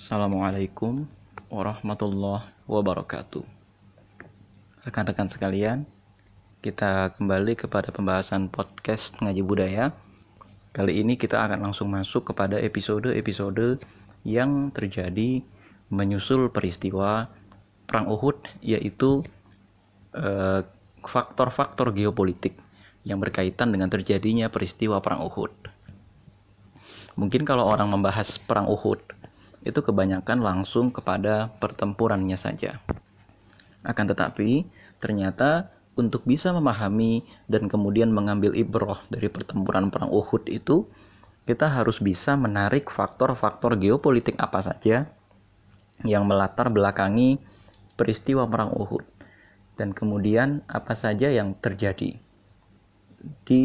Assalamualaikum warahmatullahi wabarakatuh. Rekan-rekan sekalian, kita kembali kepada pembahasan podcast ngaji budaya. Kali ini kita akan langsung masuk kepada episode-episode yang terjadi menyusul peristiwa Perang Uhud, yaitu eh, faktor-faktor geopolitik yang berkaitan dengan terjadinya peristiwa Perang Uhud. Mungkin kalau orang membahas Perang Uhud, itu kebanyakan langsung kepada pertempurannya saja. Akan tetapi, ternyata untuk bisa memahami dan kemudian mengambil ibroh dari pertempuran perang Uhud itu, kita harus bisa menarik faktor-faktor geopolitik apa saja yang melatar belakangi peristiwa perang Uhud dan kemudian apa saja yang terjadi di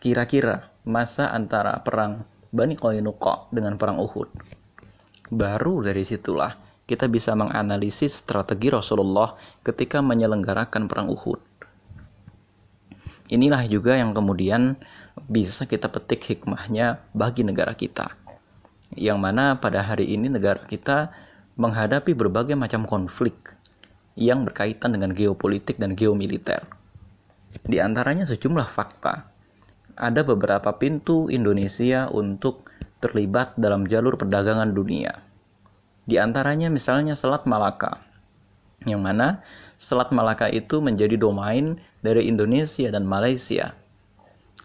kira-kira masa antara perang Bani Qainuqa dengan perang Uhud Baru dari situlah kita bisa menganalisis strategi Rasulullah ketika menyelenggarakan perang Uhud. Inilah juga yang kemudian bisa kita petik hikmahnya bagi negara kita. Yang mana pada hari ini negara kita menghadapi berbagai macam konflik yang berkaitan dengan geopolitik dan geomiliter. Di antaranya sejumlah fakta. Ada beberapa pintu Indonesia untuk terlibat dalam jalur perdagangan dunia. Di antaranya misalnya Selat Malaka, yang mana Selat Malaka itu menjadi domain dari Indonesia dan Malaysia.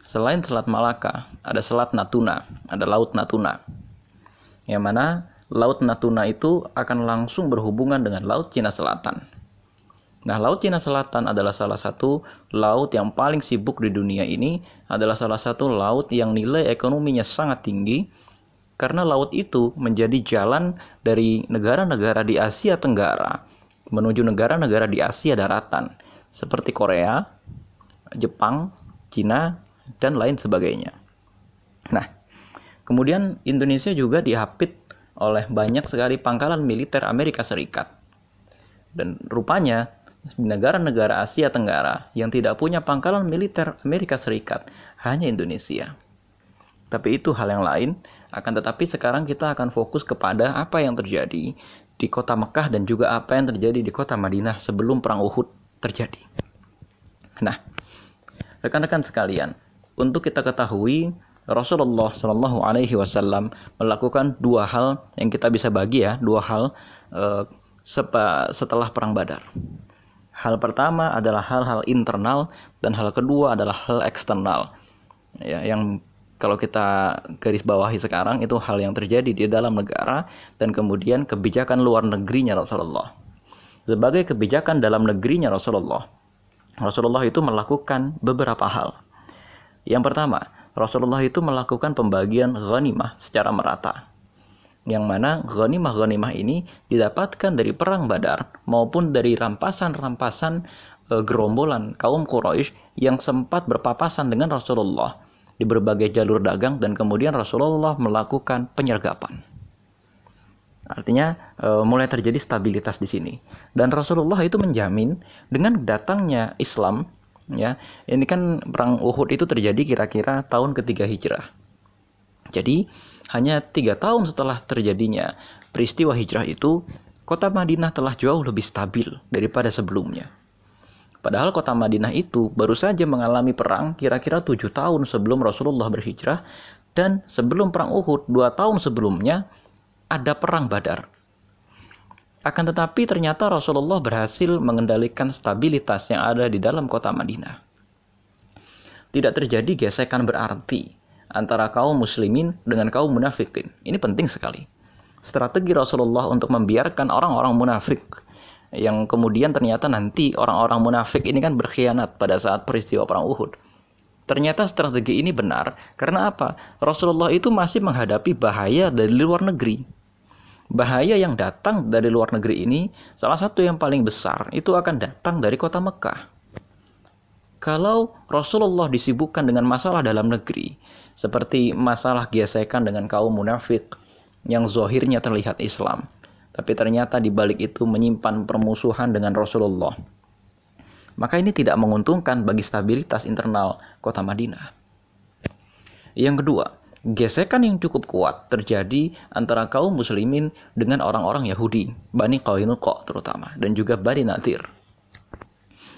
Selain Selat Malaka, ada Selat Natuna, ada Laut Natuna. Yang mana Laut Natuna itu akan langsung berhubungan dengan Laut Cina Selatan. Nah, Laut Cina Selatan adalah salah satu laut yang paling sibuk di dunia ini, adalah salah satu laut yang nilai ekonominya sangat tinggi karena laut itu menjadi jalan dari negara-negara di Asia Tenggara menuju negara-negara di Asia daratan seperti Korea, Jepang, Cina, dan lain sebagainya. Nah, kemudian Indonesia juga diapit oleh banyak sekali pangkalan militer Amerika Serikat. Dan rupanya negara-negara Asia Tenggara yang tidak punya pangkalan militer Amerika Serikat hanya Indonesia. Tapi itu hal yang lain akan tetapi sekarang kita akan fokus kepada apa yang terjadi di kota Mekah dan juga apa yang terjadi di kota Madinah sebelum perang Uhud terjadi. Nah, rekan-rekan sekalian, untuk kita ketahui Rasulullah Shallallahu Alaihi Wasallam melakukan dua hal yang kita bisa bagi ya, dua hal uh, setelah perang Badar. Hal pertama adalah hal-hal internal dan hal kedua adalah hal eksternal. Ya, yang kalau kita garis bawahi sekarang itu hal yang terjadi di dalam negara dan kemudian kebijakan luar negerinya Rasulullah. Sebagai kebijakan dalam negerinya Rasulullah, Rasulullah itu melakukan beberapa hal. Yang pertama, Rasulullah itu melakukan pembagian ghanimah secara merata. Yang mana ghanimah-ghanimah ini didapatkan dari perang Badar maupun dari rampasan-rampasan e, gerombolan kaum Quraisy yang sempat berpapasan dengan Rasulullah di berbagai jalur dagang dan kemudian Rasulullah melakukan penyergapan. Artinya e, mulai terjadi stabilitas di sini. Dan Rasulullah itu menjamin dengan datangnya Islam ya. Ini kan perang Uhud itu terjadi kira-kira tahun ketiga Hijrah. Jadi hanya tiga tahun setelah terjadinya peristiwa hijrah itu, kota Madinah telah jauh lebih stabil daripada sebelumnya. Padahal kota Madinah itu baru saja mengalami perang kira-kira tujuh tahun sebelum Rasulullah berhijrah dan sebelum perang Uhud dua tahun sebelumnya ada perang Badar. Akan tetapi ternyata Rasulullah berhasil mengendalikan stabilitas yang ada di dalam kota Madinah. Tidak terjadi gesekan berarti antara kaum muslimin dengan kaum munafikin. Ini penting sekali. Strategi Rasulullah untuk membiarkan orang-orang munafik yang kemudian ternyata nanti orang-orang munafik ini kan berkhianat pada saat peristiwa perang Uhud. Ternyata strategi ini benar karena apa? Rasulullah itu masih menghadapi bahaya dari luar negeri. Bahaya yang datang dari luar negeri ini salah satu yang paling besar itu akan datang dari kota Mekah. Kalau Rasulullah disibukkan dengan masalah dalam negeri, seperti masalah gesekan dengan kaum munafik yang zohirnya terlihat Islam, tapi ternyata di balik itu menyimpan permusuhan dengan Rasulullah. Maka ini tidak menguntungkan bagi stabilitas internal kota Madinah. Yang kedua, gesekan yang cukup kuat terjadi antara kaum muslimin dengan orang-orang Yahudi, Bani Qainuqa terutama dan juga Bani Nadir.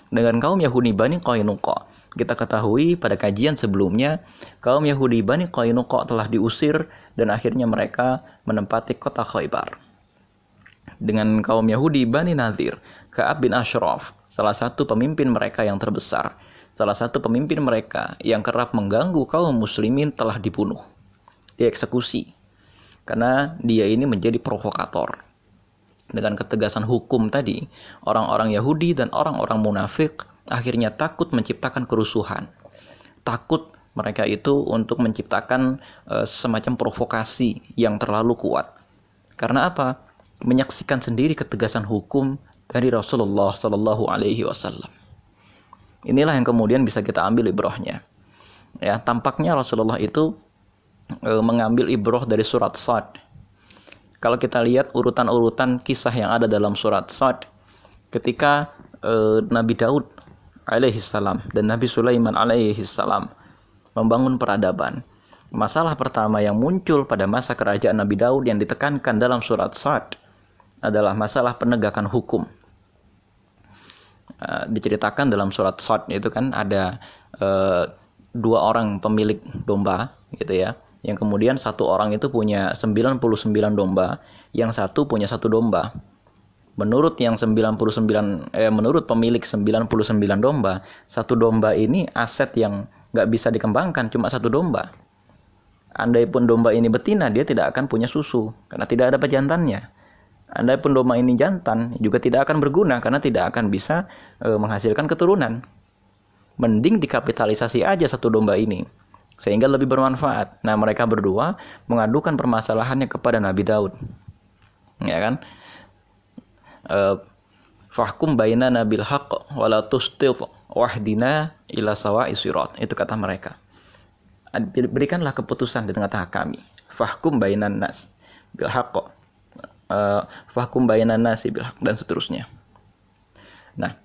Dengan kaum Yahudi Bani Qainuqa, kita ketahui pada kajian sebelumnya, kaum Yahudi Bani Qainuqa telah diusir dan akhirnya mereka menempati kota Khaybar. Dengan kaum Yahudi Bani Nadir, Ka'ab bin Ashraf, salah satu pemimpin mereka yang terbesar, salah satu pemimpin mereka yang kerap mengganggu kaum muslimin telah dibunuh dieksekusi karena dia ini menjadi provokator. Dengan ketegasan hukum tadi, orang-orang Yahudi dan orang-orang munafik akhirnya takut menciptakan kerusuhan. Takut mereka itu untuk menciptakan e, semacam provokasi yang terlalu kuat. Karena apa? Menyaksikan sendiri ketegasan hukum dari Rasulullah Shallallahu Alaihi Wasallam. Inilah yang kemudian bisa kita ambil ibrohnya. Ya, tampaknya Rasulullah itu e, mengambil ibroh dari surat Sad. Kalau kita lihat urutan-urutan kisah yang ada dalam surat Sad, ketika e, Nabi Daud alaihissalam dan Nabi Sulaiman alaihissalam membangun peradaban. Masalah pertama yang muncul pada masa kerajaan Nabi Daud yang ditekankan dalam surat Sad adalah masalah penegakan hukum. Uh, diceritakan dalam surat Sad itu kan ada uh, dua orang pemilik domba gitu ya yang kemudian satu orang itu punya 99 domba, yang satu punya satu domba. Menurut yang 99 eh menurut pemilik 99 domba, satu domba ini aset yang nggak bisa dikembangkan cuma satu domba. Andai pun domba ini betina, dia tidak akan punya susu karena tidak ada pejantannya. Andai pun domba ini jantan, juga tidak akan berguna karena tidak akan bisa e, menghasilkan keturunan. Mending dikapitalisasi aja satu domba ini sehingga lebih bermanfaat. Nah, mereka berdua mengadukan permasalahannya kepada Nabi Daud. Ya kan? Uh, Fahkum baina nabil haqq wala tustif wahdina ila sawa'i sirat. Itu kata mereka. Berikanlah keputusan di tengah-tengah kami. Fahkum bainan nas bil haqq. Uh, fahkum bainan nasi bil haqq dan seterusnya. Nah,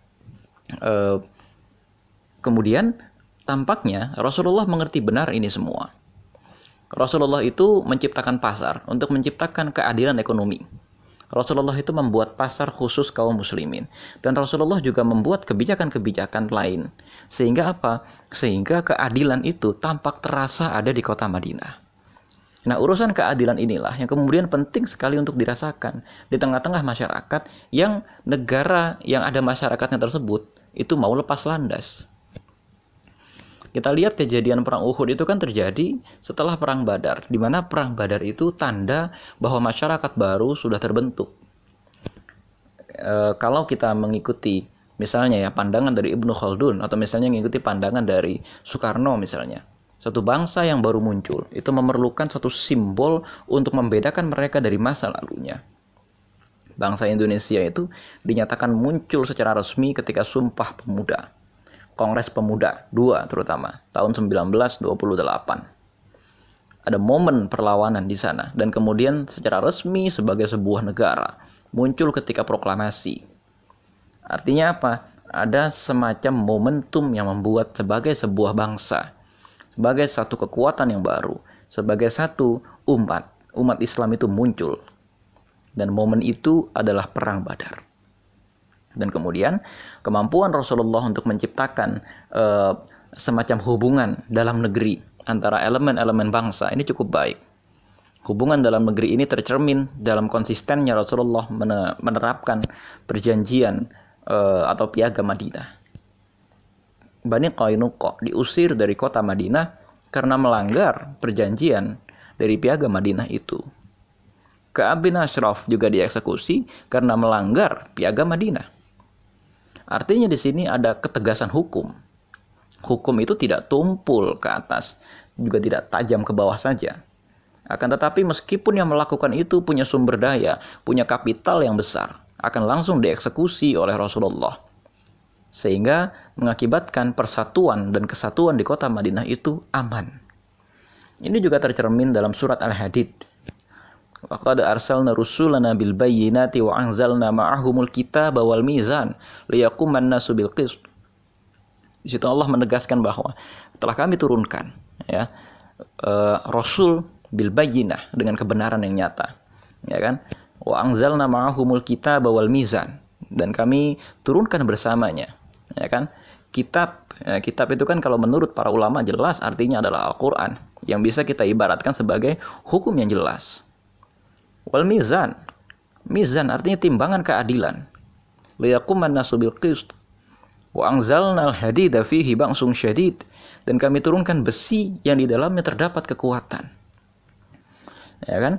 uh, kemudian Tampaknya Rasulullah mengerti benar ini semua. Rasulullah itu menciptakan pasar untuk menciptakan keadilan ekonomi. Rasulullah itu membuat pasar khusus kaum muslimin dan Rasulullah juga membuat kebijakan-kebijakan lain. Sehingga apa? Sehingga keadilan itu tampak terasa ada di kota Madinah. Nah, urusan keadilan inilah yang kemudian penting sekali untuk dirasakan di tengah-tengah masyarakat yang negara yang ada masyarakatnya tersebut itu mau lepas landas. Kita lihat kejadian perang Uhud itu kan terjadi setelah perang Badar, di mana perang Badar itu tanda bahwa masyarakat baru sudah terbentuk. E, kalau kita mengikuti misalnya ya pandangan dari Ibnu Khaldun atau misalnya mengikuti pandangan dari Soekarno misalnya, satu bangsa yang baru muncul itu memerlukan satu simbol untuk membedakan mereka dari masa lalunya. Bangsa Indonesia itu dinyatakan muncul secara resmi ketika Sumpah Pemuda Kongres Pemuda dua terutama tahun 1928. Ada momen perlawanan di sana dan kemudian secara resmi sebagai sebuah negara muncul ketika proklamasi. Artinya apa? Ada semacam momentum yang membuat sebagai sebuah bangsa, sebagai satu kekuatan yang baru, sebagai satu umat, umat Islam itu muncul. Dan momen itu adalah perang Badar. Dan kemudian kemampuan Rasulullah untuk menciptakan uh, semacam hubungan dalam negeri antara elemen-elemen bangsa ini cukup baik. Hubungan dalam negeri ini tercermin dalam konsistennya Rasulullah menerapkan perjanjian uh, atau piagam Madinah. Bani Qainuqa diusir dari kota Madinah karena melanggar perjanjian dari piagam Madinah itu. Ka'ab bin Ashraf juga dieksekusi karena melanggar piagam Madinah. Artinya di sini ada ketegasan hukum. Hukum itu tidak tumpul ke atas, juga tidak tajam ke bawah saja. Akan tetapi meskipun yang melakukan itu punya sumber daya, punya kapital yang besar, akan langsung dieksekusi oleh Rasulullah. Sehingga mengakibatkan persatuan dan kesatuan di kota Madinah itu aman. Ini juga tercermin dalam surat Al-Hadid Laqad arsalna rusulana bil bayyinati wa anzalna ma'ahumul kitaba wal mizan liyaquman nasu bil qist. Di situ Allah menegaskan bahwa telah kami turunkan ya uh, Rasul bil bayinah dengan kebenaran yang nyata. Ya kan? Wa anzalna ma'ahumul kitaba wal mizan dan kami turunkan bersamanya. Ya kan? Kitab ya, kitab itu kan kalau menurut para ulama jelas artinya adalah Al-Qur'an yang bisa kita ibaratkan sebagai hukum yang jelas. Wal mizan. Mizan artinya timbangan keadilan. Liyaquman nasu bil qist. Wa anzalna al-hadida fihi ba'sung syadid dan kami turunkan besi yang di dalamnya terdapat kekuatan. Ya kan?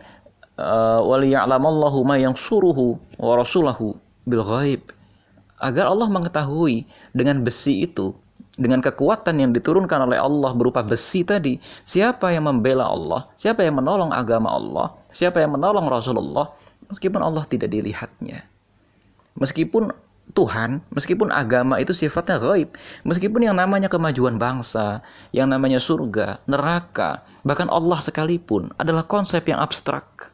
Uh, waliya'lamallahu ma yang suruhu wa rasulahu bil ghaib. Agar Allah mengetahui dengan besi itu, dengan kekuatan yang diturunkan oleh Allah berupa besi tadi, siapa yang membela Allah, siapa yang menolong agama Allah, siapa yang menolong Rasulullah, meskipun Allah tidak dilihatnya. Meskipun Tuhan, meskipun agama itu sifatnya gaib, meskipun yang namanya kemajuan bangsa, yang namanya surga, neraka, bahkan Allah sekalipun adalah konsep yang abstrak.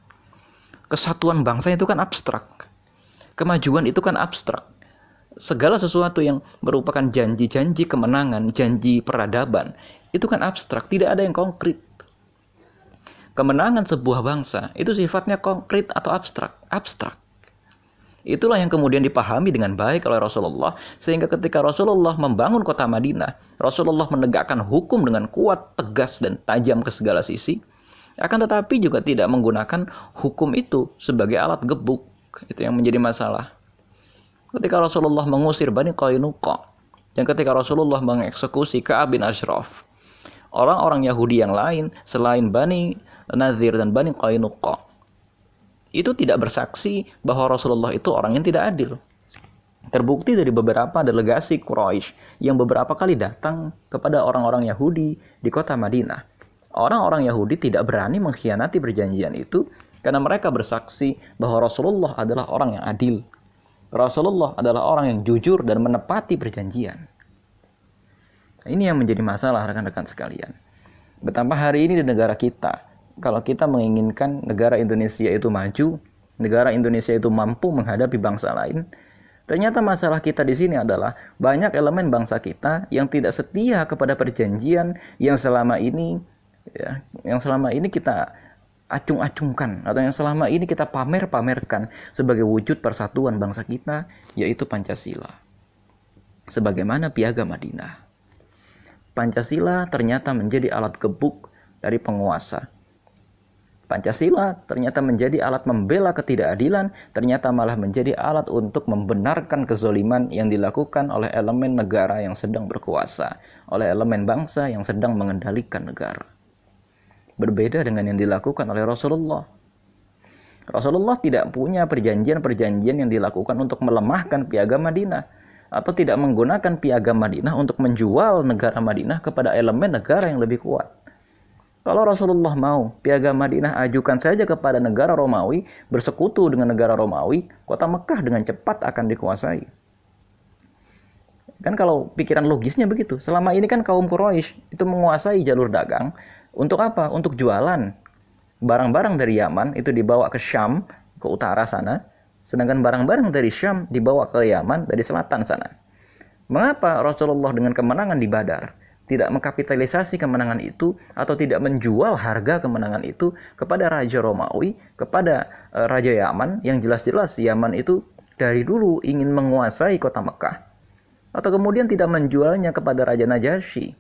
Kesatuan bangsa itu kan abstrak. Kemajuan itu kan abstrak. Segala sesuatu yang merupakan janji-janji kemenangan, janji peradaban, itu kan abstrak, tidak ada yang konkret. Kemenangan sebuah bangsa itu sifatnya konkret atau abstrak, abstrak. Itulah yang kemudian dipahami dengan baik oleh Rasulullah sehingga ketika Rasulullah membangun kota Madinah, Rasulullah menegakkan hukum dengan kuat, tegas dan tajam ke segala sisi. Akan tetapi juga tidak menggunakan hukum itu sebagai alat gebuk. Itu yang menjadi masalah. Ketika Rasulullah mengusir Bani Qainuqa dan ketika Rasulullah mengeksekusi Ka'ab bin Ashraf, orang-orang Yahudi yang lain selain Bani Nazir dan Bani Qainuqa itu tidak bersaksi bahwa Rasulullah itu orang yang tidak adil. Terbukti dari beberapa delegasi Quraisy yang beberapa kali datang kepada orang-orang Yahudi di kota Madinah. Orang-orang Yahudi tidak berani mengkhianati perjanjian itu karena mereka bersaksi bahwa Rasulullah adalah orang yang adil. Rasulullah adalah orang yang jujur dan menepati perjanjian. Ini yang menjadi masalah rekan-rekan sekalian. Betapa hari ini di negara kita kalau kita menginginkan negara Indonesia itu maju, negara Indonesia itu mampu menghadapi bangsa lain, ternyata masalah kita di sini adalah banyak elemen bangsa kita yang tidak setia kepada perjanjian yang selama ini ya, yang selama ini kita acung-acungkan atau yang selama ini kita pamer-pamerkan sebagai wujud persatuan bangsa kita yaitu Pancasila. Sebagaimana piagam Madinah. Pancasila ternyata menjadi alat gebuk dari penguasa Pancasila ternyata menjadi alat membela ketidakadilan, ternyata malah menjadi alat untuk membenarkan kezoliman yang dilakukan oleh elemen negara yang sedang berkuasa, oleh elemen bangsa yang sedang mengendalikan negara. Berbeda dengan yang dilakukan oleh Rasulullah. Rasulullah tidak punya perjanjian-perjanjian yang dilakukan untuk melemahkan piagam Madinah atau tidak menggunakan piagam Madinah untuk menjual negara Madinah kepada elemen negara yang lebih kuat. Kalau Rasulullah mau, piagam Madinah ajukan saja kepada negara Romawi, bersekutu dengan negara Romawi, kota Mekah dengan cepat akan dikuasai. Kan kalau pikiran logisnya begitu. Selama ini kan kaum Quraisy itu menguasai jalur dagang untuk apa? Untuk jualan. Barang-barang dari Yaman itu dibawa ke Syam, ke utara sana, sedangkan barang-barang dari Syam dibawa ke Yaman dari selatan sana. Mengapa Rasulullah dengan kemenangan di Badar tidak mengkapitalisasi kemenangan itu atau tidak menjual harga kemenangan itu kepada Raja Romawi, kepada uh, Raja Yaman yang jelas-jelas Yaman itu dari dulu ingin menguasai kota Mekah atau kemudian tidak menjualnya kepada Raja Najasyi.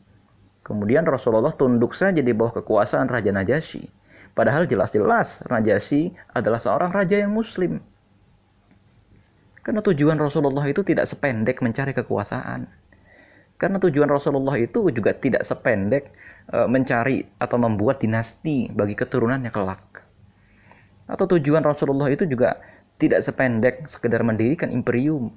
Kemudian Rasulullah tunduk saja di bawah kekuasaan Raja Najasyi. Padahal jelas-jelas Najasyi adalah seorang raja yang muslim. Karena tujuan Rasulullah itu tidak sependek mencari kekuasaan karena tujuan Rasulullah itu juga tidak sependek e, mencari atau membuat dinasti bagi keturunannya kelak. Atau tujuan Rasulullah itu juga tidak sependek sekedar mendirikan imperium.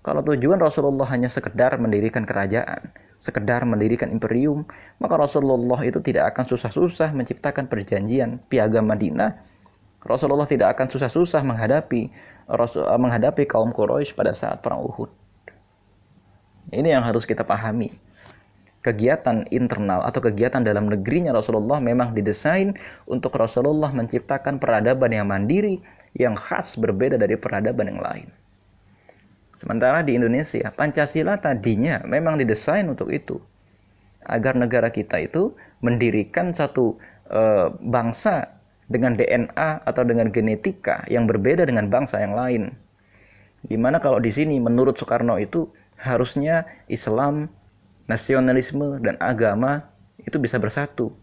Kalau tujuan Rasulullah hanya sekedar mendirikan kerajaan, sekedar mendirikan imperium, maka Rasulullah itu tidak akan susah-susah menciptakan perjanjian piagam Madinah. Rasulullah tidak akan susah-susah menghadapi menghadapi kaum Quraisy pada saat perang Uhud. Ini yang harus kita pahami. Kegiatan internal atau kegiatan dalam negerinya Rasulullah memang didesain untuk Rasulullah menciptakan peradaban yang mandiri, yang khas berbeda dari peradaban yang lain. Sementara di Indonesia, Pancasila tadinya memang didesain untuk itu. agar negara kita itu mendirikan satu e, bangsa dengan DNA atau dengan genetika yang berbeda dengan bangsa yang lain. Gimana kalau di sini menurut Soekarno itu harusnya Islam, nasionalisme dan agama itu bisa bersatu.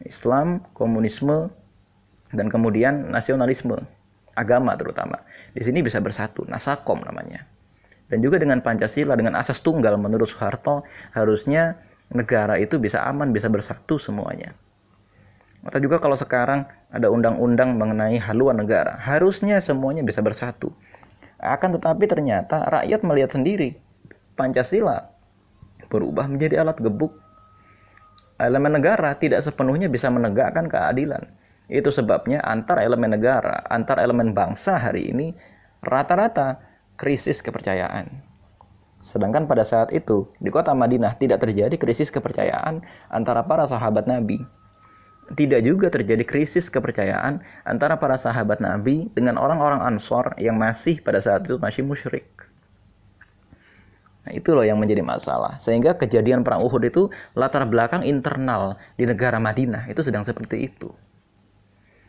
Islam, komunisme, dan kemudian nasionalisme, agama terutama. Di sini bisa bersatu, nasakom namanya. Dan juga dengan Pancasila, dengan asas tunggal menurut Soeharto, harusnya negara itu bisa aman, bisa bersatu semuanya. Atau juga kalau sekarang ada undang-undang mengenai haluan negara, harusnya semuanya bisa bersatu. Akan tetapi ternyata rakyat melihat sendiri Pancasila berubah menjadi alat gebuk. Elemen negara tidak sepenuhnya bisa menegakkan keadilan. Itu sebabnya antar elemen negara, antar elemen bangsa hari ini rata-rata krisis kepercayaan. Sedangkan pada saat itu di kota Madinah tidak terjadi krisis kepercayaan antara para sahabat Nabi tidak juga terjadi krisis kepercayaan antara para sahabat Nabi dengan orang-orang Ansor yang masih pada saat itu masih musyrik. Nah, itu loh yang menjadi masalah. Sehingga kejadian perang Uhud itu latar belakang internal di negara Madinah itu sedang seperti itu.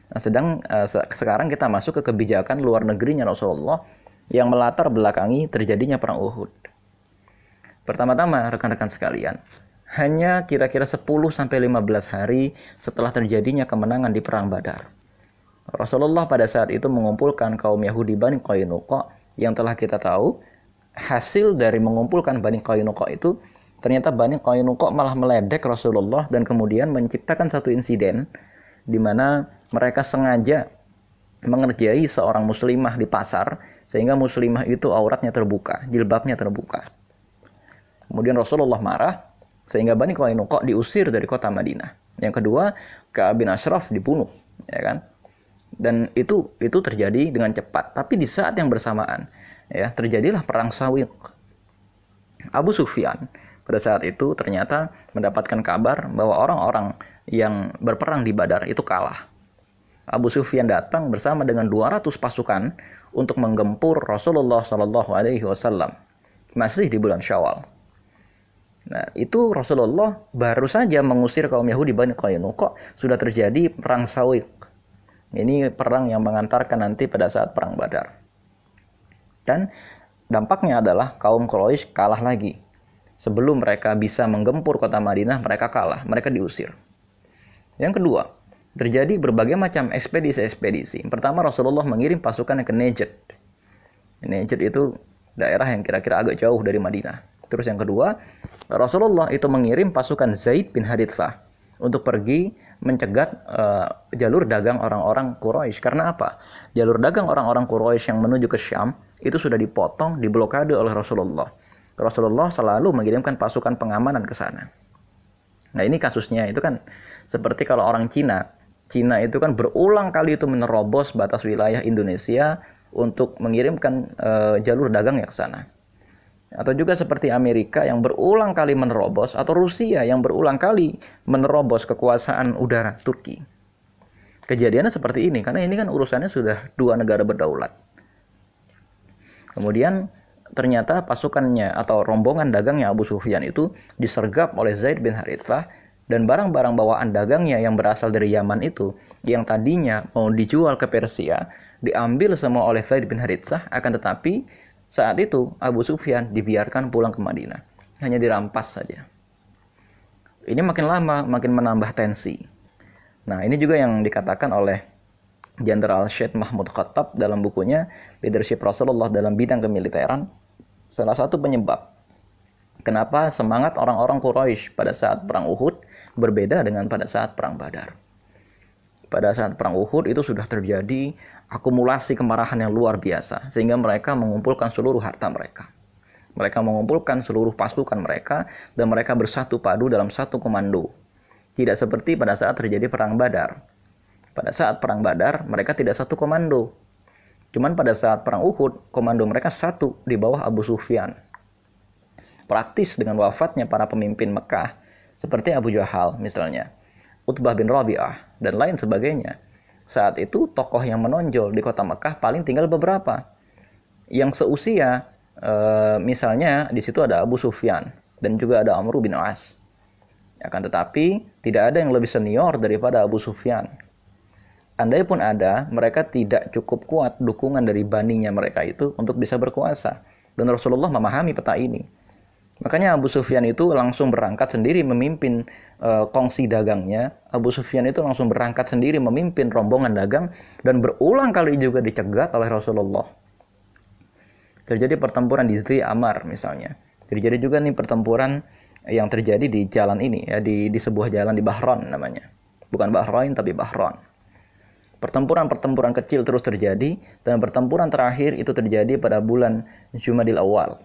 Nah, sedang uh, sekarang kita masuk ke kebijakan luar negerinya Rasulullah yang melatar belakangi terjadinya perang Uhud. Pertama-tama rekan-rekan sekalian, hanya kira-kira 10 sampai 15 hari setelah terjadinya kemenangan di perang Badar. Rasulullah pada saat itu mengumpulkan kaum Yahudi Bani Qainuqa yang telah kita tahu hasil dari mengumpulkan Bani Qainuqa itu ternyata Bani Qainuqa malah meledek Rasulullah dan kemudian menciptakan satu insiden di mana mereka sengaja mengerjai seorang muslimah di pasar sehingga muslimah itu auratnya terbuka, jilbabnya terbuka. Kemudian Rasulullah marah sehingga Bani Qainuqa diusir dari kota Madinah. Yang kedua, Ka'ab bin Ashraf dibunuh, ya kan? Dan itu itu terjadi dengan cepat, tapi di saat yang bersamaan ya, terjadilah perang Sawiq. Abu Sufyan pada saat itu ternyata mendapatkan kabar bahwa orang-orang yang berperang di Badar itu kalah. Abu Sufyan datang bersama dengan 200 pasukan untuk menggempur Rasulullah Shallallahu Alaihi Wasallam masih di bulan Syawal. Nah, itu Rasulullah baru saja mengusir kaum Yahudi Bani Qainuqa sudah terjadi perang Sawiq. Ini perang yang mengantarkan nanti pada saat perang Badar. Dan dampaknya adalah kaum Quraisy kalah lagi. Sebelum mereka bisa menggempur kota Madinah, mereka kalah, mereka diusir. Yang kedua, terjadi berbagai macam ekspedisi-ekspedisi. Pertama, Rasulullah mengirim pasukan ke Najd. Najd itu daerah yang kira-kira agak jauh dari Madinah. Terus yang kedua, Rasulullah itu mengirim pasukan Zaid bin Harithah untuk pergi mencegat uh, jalur dagang orang-orang Quraisy. Karena apa? Jalur dagang orang-orang Quraisy yang menuju ke Syam itu sudah dipotong, diblokade oleh Rasulullah. Rasulullah selalu mengirimkan pasukan pengamanan ke sana. Nah, ini kasusnya itu kan seperti kalau orang Cina, Cina itu kan berulang kali itu menerobos batas wilayah Indonesia untuk mengirimkan uh, jalur dagangnya ke sana atau juga seperti Amerika yang berulang kali menerobos atau Rusia yang berulang kali menerobos kekuasaan udara Turki. Kejadiannya seperti ini karena ini kan urusannya sudah dua negara berdaulat. Kemudian ternyata pasukannya atau rombongan dagangnya Abu Sufyan itu disergap oleh Zaid bin Harithah dan barang-barang bawaan dagangnya yang berasal dari Yaman itu yang tadinya mau dijual ke Persia diambil semua oleh Zaid bin Harithah akan tetapi saat itu Abu Sufyan dibiarkan pulang ke Madinah, hanya dirampas saja. Ini makin lama makin menambah tensi. Nah, ini juga yang dikatakan oleh Jenderal Syed Mahmud Khattab dalam bukunya Leadership Rasulullah dalam bidang kemiliteran. Salah satu penyebab kenapa semangat orang-orang Quraisy pada saat perang Uhud berbeda dengan pada saat perang Badar. Pada saat perang Uhud itu sudah terjadi akumulasi kemarahan yang luar biasa sehingga mereka mengumpulkan seluruh harta mereka. Mereka mengumpulkan seluruh pasukan mereka dan mereka bersatu padu dalam satu komando. Tidak seperti pada saat terjadi perang Badar. Pada saat perang Badar, mereka tidak satu komando. Cuman pada saat perang Uhud, komando mereka satu di bawah Abu Sufyan. Praktis dengan wafatnya para pemimpin Mekah, seperti Abu Jahal misalnya, Utbah bin Rabi'ah, dan lain sebagainya saat itu tokoh yang menonjol di kota Mekah paling tinggal beberapa. Yang seusia, e, misalnya di situ ada Abu Sufyan dan juga ada Amr bin As. Akan tetapi, tidak ada yang lebih senior daripada Abu Sufyan. Andai pun ada, mereka tidak cukup kuat dukungan dari baninya mereka itu untuk bisa berkuasa. Dan Rasulullah memahami peta ini. Makanya Abu Sufyan itu langsung berangkat sendiri memimpin e, kongsi dagangnya. Abu Sufyan itu langsung berangkat sendiri memimpin rombongan dagang dan berulang kali juga dicegat oleh Rasulullah. Terjadi pertempuran di Zri Amar misalnya. Terjadi juga nih pertempuran yang terjadi di jalan ini ya di di sebuah jalan di Bahrain namanya. Bukan Bahrain tapi Bahrain. Pertempuran-pertempuran kecil terus terjadi dan pertempuran terakhir itu terjadi pada bulan Jumadil Awal.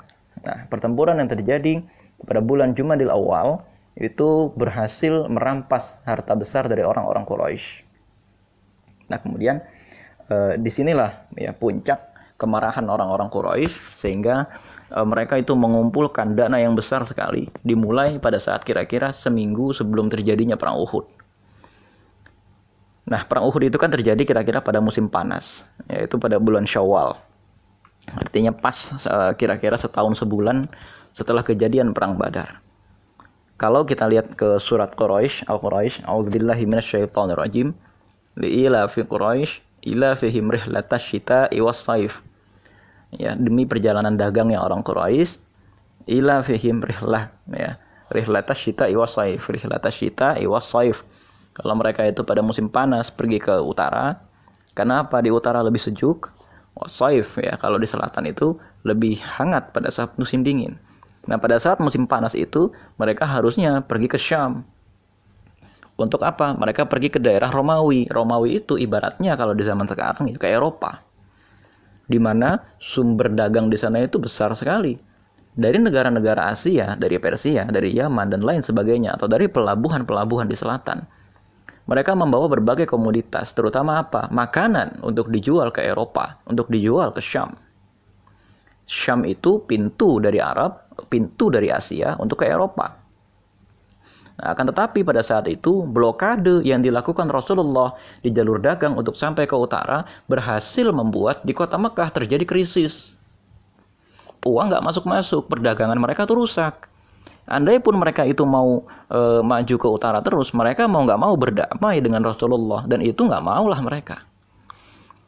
Nah, pertempuran yang terjadi pada bulan Jumadil Awal itu berhasil merampas harta besar dari orang-orang Quraisy. Nah, kemudian e, di sinilah ya puncak kemarahan orang-orang Quraisy sehingga e, mereka itu mengumpulkan dana yang besar sekali dimulai pada saat kira-kira seminggu sebelum terjadinya perang Uhud. Nah, perang Uhud itu kan terjadi kira-kira pada musim panas, yaitu pada bulan Syawal. Artinya pas eh, kira-kira setahun sebulan setelah kejadian perang Badar. Kalau kita lihat ke surat Quraisy, Al-Quraisy, A'udzubillahi minasyaitonirrajim. Li'ila fi Quraisy ila fihim rihlatas syita'i was saif. Ya, demi perjalanan dagang yang orang Quraisy ila fihim rihlah ya. Rihlatas syita'i was saif, rihlatas syita'i was saif kalau mereka itu pada musim panas pergi ke utara, kenapa di utara lebih sejuk? Wasaif ya, kalau di selatan itu lebih hangat pada saat musim dingin. Nah, pada saat musim panas itu mereka harusnya pergi ke Syam. Untuk apa? Mereka pergi ke daerah Romawi. Romawi itu ibaratnya kalau di zaman sekarang itu ke Eropa. Di mana sumber dagang di sana itu besar sekali. Dari negara-negara Asia, dari Persia, dari Yaman dan lain sebagainya atau dari pelabuhan-pelabuhan di selatan mereka membawa berbagai komoditas, terutama apa? Makanan untuk dijual ke Eropa, untuk dijual ke Syam. Syam itu pintu dari Arab, pintu dari Asia untuk ke Eropa. Nah, akan tetapi pada saat itu blokade yang dilakukan Rasulullah di jalur dagang untuk sampai ke utara berhasil membuat di kota Mekah terjadi krisis. Uang nggak masuk-masuk, perdagangan mereka tuh rusak. Andai pun mereka itu mau e, maju ke utara terus, mereka mau nggak mau berdamai dengan Rasulullah dan itu nggak maulah mereka.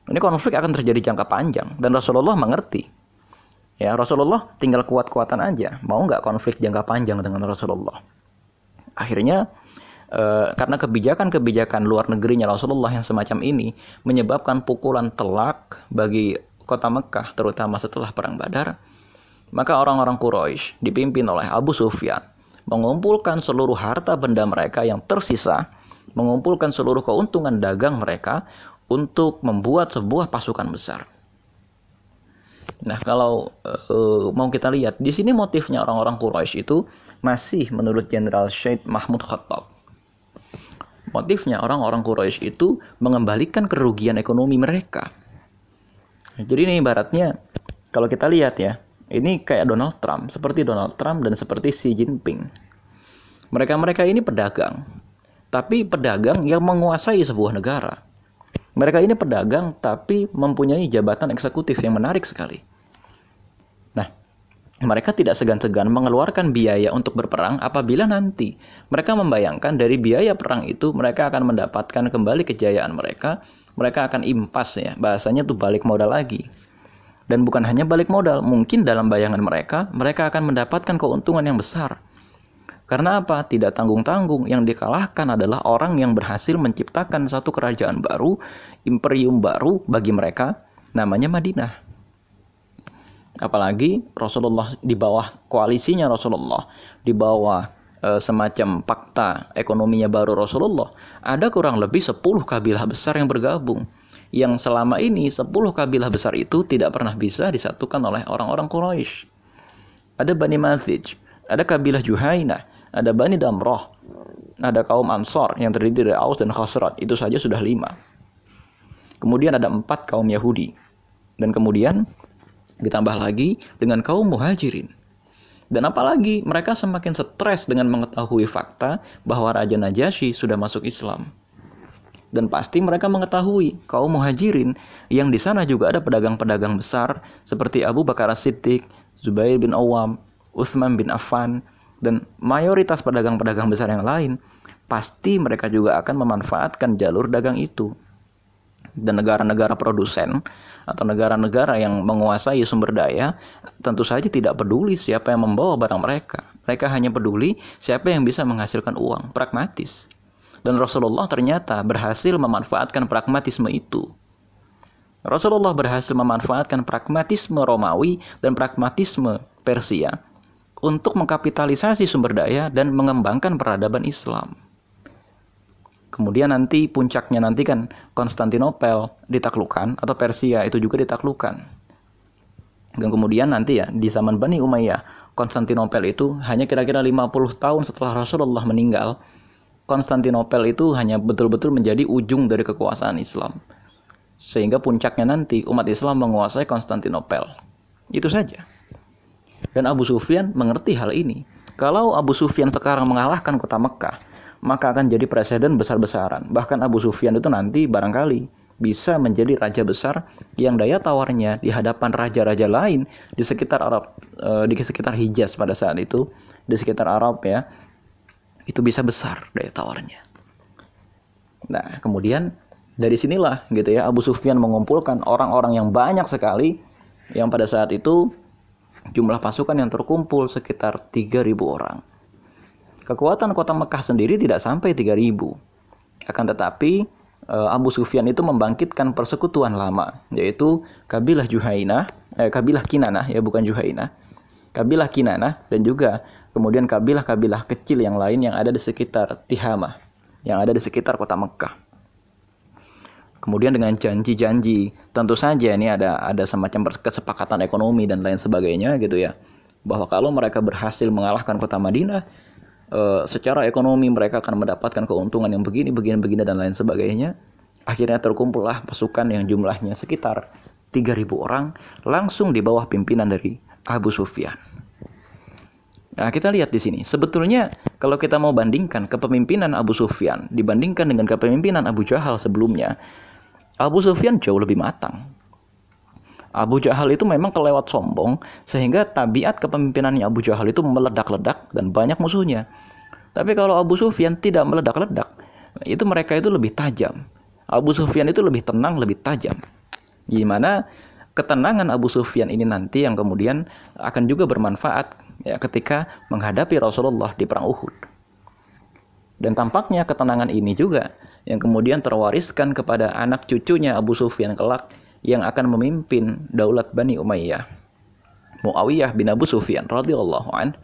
Ini konflik akan terjadi jangka panjang dan Rasulullah mengerti. Ya Rasulullah tinggal kuat-kuatan aja, mau nggak konflik jangka panjang dengan Rasulullah. Akhirnya e, karena kebijakan-kebijakan luar negerinya Rasulullah yang semacam ini menyebabkan pukulan telak bagi kota Mekah terutama setelah perang Badar maka orang-orang Quraisy dipimpin oleh Abu Sufyan mengumpulkan seluruh harta benda mereka yang tersisa, mengumpulkan seluruh keuntungan dagang mereka untuk membuat sebuah pasukan besar. Nah, kalau uh, mau kita lihat di sini motifnya orang-orang Quraisy itu masih menurut Jenderal Syed Mahmud Khattab. Motifnya orang-orang Quraisy itu mengembalikan kerugian ekonomi mereka. Jadi ini ibaratnya kalau kita lihat ya, ini kayak Donald Trump, seperti Donald Trump dan seperti Xi Jinping. Mereka-mereka ini pedagang, tapi pedagang yang menguasai sebuah negara. Mereka ini pedagang tapi mempunyai jabatan eksekutif yang menarik sekali. Nah, mereka tidak segan-segan mengeluarkan biaya untuk berperang apabila nanti mereka membayangkan dari biaya perang itu mereka akan mendapatkan kembali kejayaan mereka, mereka akan impas ya, bahasanya tuh balik modal lagi. Dan bukan hanya balik modal, mungkin dalam bayangan mereka, mereka akan mendapatkan keuntungan yang besar. Karena apa? Tidak tanggung-tanggung. Yang dikalahkan adalah orang yang berhasil menciptakan satu kerajaan baru, imperium baru bagi mereka, namanya Madinah. Apalagi Rasulullah di bawah koalisinya Rasulullah, di bawah e, semacam fakta ekonominya baru Rasulullah, ada kurang lebih 10 kabilah besar yang bergabung yang selama ini 10 kabilah besar itu tidak pernah bisa disatukan oleh orang-orang Quraisy. Ada Bani Mazij, ada kabilah Juhaina, ada Bani Damrah, ada kaum Ansor yang terdiri dari Aus dan Khosrat, itu saja sudah lima. Kemudian ada empat kaum Yahudi. Dan kemudian ditambah lagi dengan kaum Muhajirin. Dan apalagi mereka semakin stres dengan mengetahui fakta bahwa Raja Najasyi sudah masuk Islam. Dan pasti mereka mengetahui kaum muhajirin yang di sana juga ada pedagang-pedagang besar seperti Abu Bakar As-Siddiq, Zubair bin Awam, Uthman bin Affan, dan mayoritas pedagang-pedagang besar yang lain pasti mereka juga akan memanfaatkan jalur dagang itu. Dan negara-negara produsen atau negara-negara yang menguasai sumber daya tentu saja tidak peduli siapa yang membawa barang mereka. Mereka hanya peduli siapa yang bisa menghasilkan uang, pragmatis. Dan Rasulullah ternyata berhasil memanfaatkan pragmatisme itu. Rasulullah berhasil memanfaatkan pragmatisme Romawi dan pragmatisme Persia untuk mengkapitalisasi sumber daya dan mengembangkan peradaban Islam. Kemudian nanti puncaknya nanti kan Konstantinopel ditaklukkan atau Persia itu juga ditaklukkan. Dan kemudian nanti ya di zaman Bani Umayyah Konstantinopel itu hanya kira-kira 50 tahun setelah Rasulullah meninggal Konstantinopel itu hanya betul-betul menjadi ujung dari kekuasaan Islam. Sehingga puncaknya nanti umat Islam menguasai Konstantinopel. Itu saja. Dan Abu Sufyan mengerti hal ini. Kalau Abu Sufyan sekarang mengalahkan kota Mekah, maka akan jadi presiden besar-besaran. Bahkan Abu Sufyan itu nanti barangkali bisa menjadi raja besar yang daya tawarnya di hadapan raja-raja lain di sekitar Arab e, di sekitar Hijaz pada saat itu di sekitar Arab ya itu bisa besar daya tawarnya. Nah, kemudian dari sinilah gitu ya Abu Sufyan mengumpulkan orang-orang yang banyak sekali yang pada saat itu jumlah pasukan yang terkumpul sekitar 3000 orang. Kekuatan kota Mekah sendiri tidak sampai 3000. Akan tetapi eh, Abu Sufyan itu membangkitkan persekutuan lama, yaitu kabilah Juhainah, eh, kabilah Kinanah ya bukan Juhainah. Kabilah Kinanah dan juga kemudian kabilah-kabilah kecil yang lain yang ada di sekitar Tihamah, yang ada di sekitar kota Mekah. Kemudian dengan janji-janji, tentu saja ini ada ada semacam kesepakatan ekonomi dan lain sebagainya gitu ya. Bahwa kalau mereka berhasil mengalahkan kota Madinah, uh, secara ekonomi mereka akan mendapatkan keuntungan yang begini, begini, begini dan lain sebagainya. Akhirnya terkumpullah pasukan yang jumlahnya sekitar 3000 orang langsung di bawah pimpinan dari Abu Sufyan. Nah, kita lihat di sini. Sebetulnya kalau kita mau bandingkan kepemimpinan Abu Sufyan dibandingkan dengan kepemimpinan Abu Jahal sebelumnya, Abu Sufyan jauh lebih matang. Abu Jahal itu memang kelewat sombong sehingga tabiat kepemimpinannya Abu Jahal itu meledak-ledak dan banyak musuhnya. Tapi kalau Abu Sufyan tidak meledak-ledak, itu mereka itu lebih tajam. Abu Sufyan itu lebih tenang, lebih tajam. Gimana ketenangan Abu Sufyan ini nanti yang kemudian akan juga bermanfaat ya ketika menghadapi Rasulullah di perang Uhud. Dan tampaknya ketenangan ini juga yang kemudian terwariskan kepada anak cucunya Abu Sufyan kelak yang akan memimpin daulat Bani Umayyah. Muawiyah bin Abu Sufyan radhiyallahu an,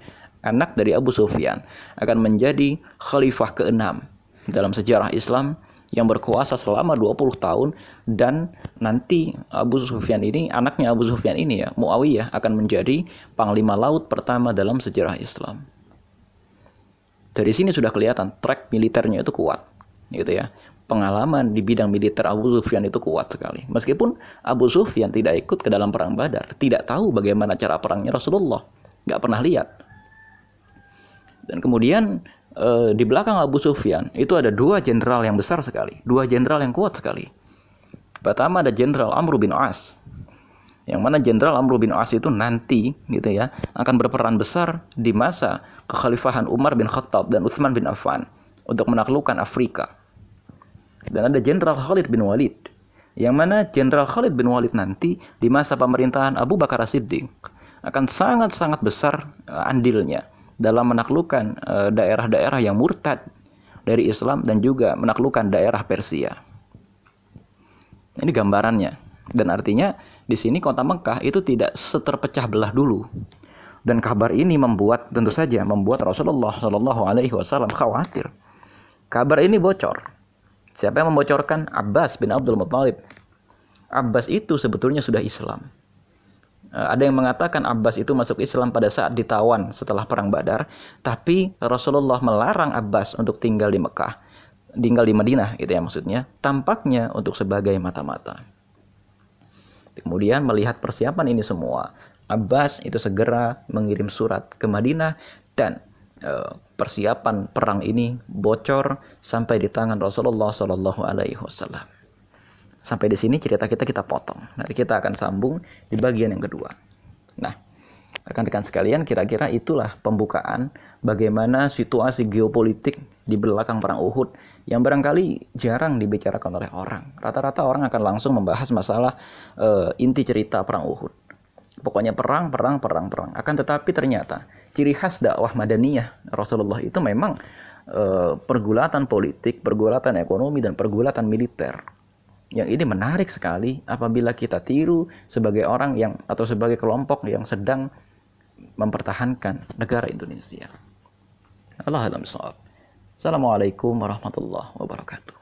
anak dari Abu Sufyan, akan menjadi khalifah keenam dalam sejarah Islam yang berkuasa selama 20 tahun dan nanti Abu Sufyan ini anaknya Abu Sufyan ini ya Muawiyah akan menjadi panglima laut pertama dalam sejarah Islam. Dari sini sudah kelihatan track militernya itu kuat gitu ya pengalaman di bidang militer Abu Sufyan itu kuat sekali. Meskipun Abu Sufyan tidak ikut ke dalam perang Badar, tidak tahu bagaimana cara perangnya Rasulullah, nggak pernah lihat. Dan kemudian eh, di belakang Abu Sufyan itu ada dua jenderal yang besar sekali, dua jenderal yang kuat sekali. Pertama ada Jenderal Amr bin As, yang mana Jenderal Amr bin As itu nanti gitu ya akan berperan besar di masa kekhalifahan Umar bin Khattab dan Utsman bin Affan untuk menaklukkan Afrika. Dan ada Jenderal Khalid bin Walid. Yang mana Jenderal Khalid bin Walid nanti di masa pemerintahan Abu Bakar Siddiq akan sangat-sangat besar uh, andilnya dalam menaklukkan uh, daerah-daerah yang murtad dari Islam dan juga menaklukkan daerah Persia. Ini gambarannya dan artinya di sini kota Mekah itu tidak seterpecah belah dulu. Dan kabar ini membuat tentu saja membuat Rasulullah Shallallahu Alaihi Wasallam khawatir. Kabar ini bocor Siapa yang membocorkan? Abbas bin Abdul Muthalib. Abbas itu sebetulnya sudah Islam. Eh, ada yang mengatakan Abbas itu masuk Islam pada saat ditawan setelah perang Badar, tapi Rasulullah melarang Abbas untuk tinggal di Mekah, tinggal di Madinah itu ya maksudnya, tampaknya untuk sebagai mata-mata. Kemudian melihat persiapan ini semua, Abbas itu segera mengirim surat ke Madinah dan Eh, persiapan perang ini bocor sampai di tangan Rasulullah Shallallahu Alaihi Wasallam. Sampai di sini cerita kita kita potong. Nanti kita akan sambung di bagian yang kedua. Nah, Rekan-rekan sekalian, kira-kira itulah pembukaan bagaimana situasi geopolitik di belakang perang Uhud yang barangkali jarang dibicarakan oleh orang. Rata-rata orang akan langsung membahas masalah uh, inti cerita perang Uhud. Pokoknya perang, perang, perang, perang. Akan tetapi ternyata ciri khas dakwah Madaniyah Rasulullah itu memang uh, pergulatan politik, pergulatan ekonomi dan pergulatan militer. Yang ini menarik sekali apabila kita tiru sebagai orang yang atau sebagai kelompok yang sedang mempertahankan negara Indonesia. Allah Assalamualaikum warahmatullahi wabarakatuh.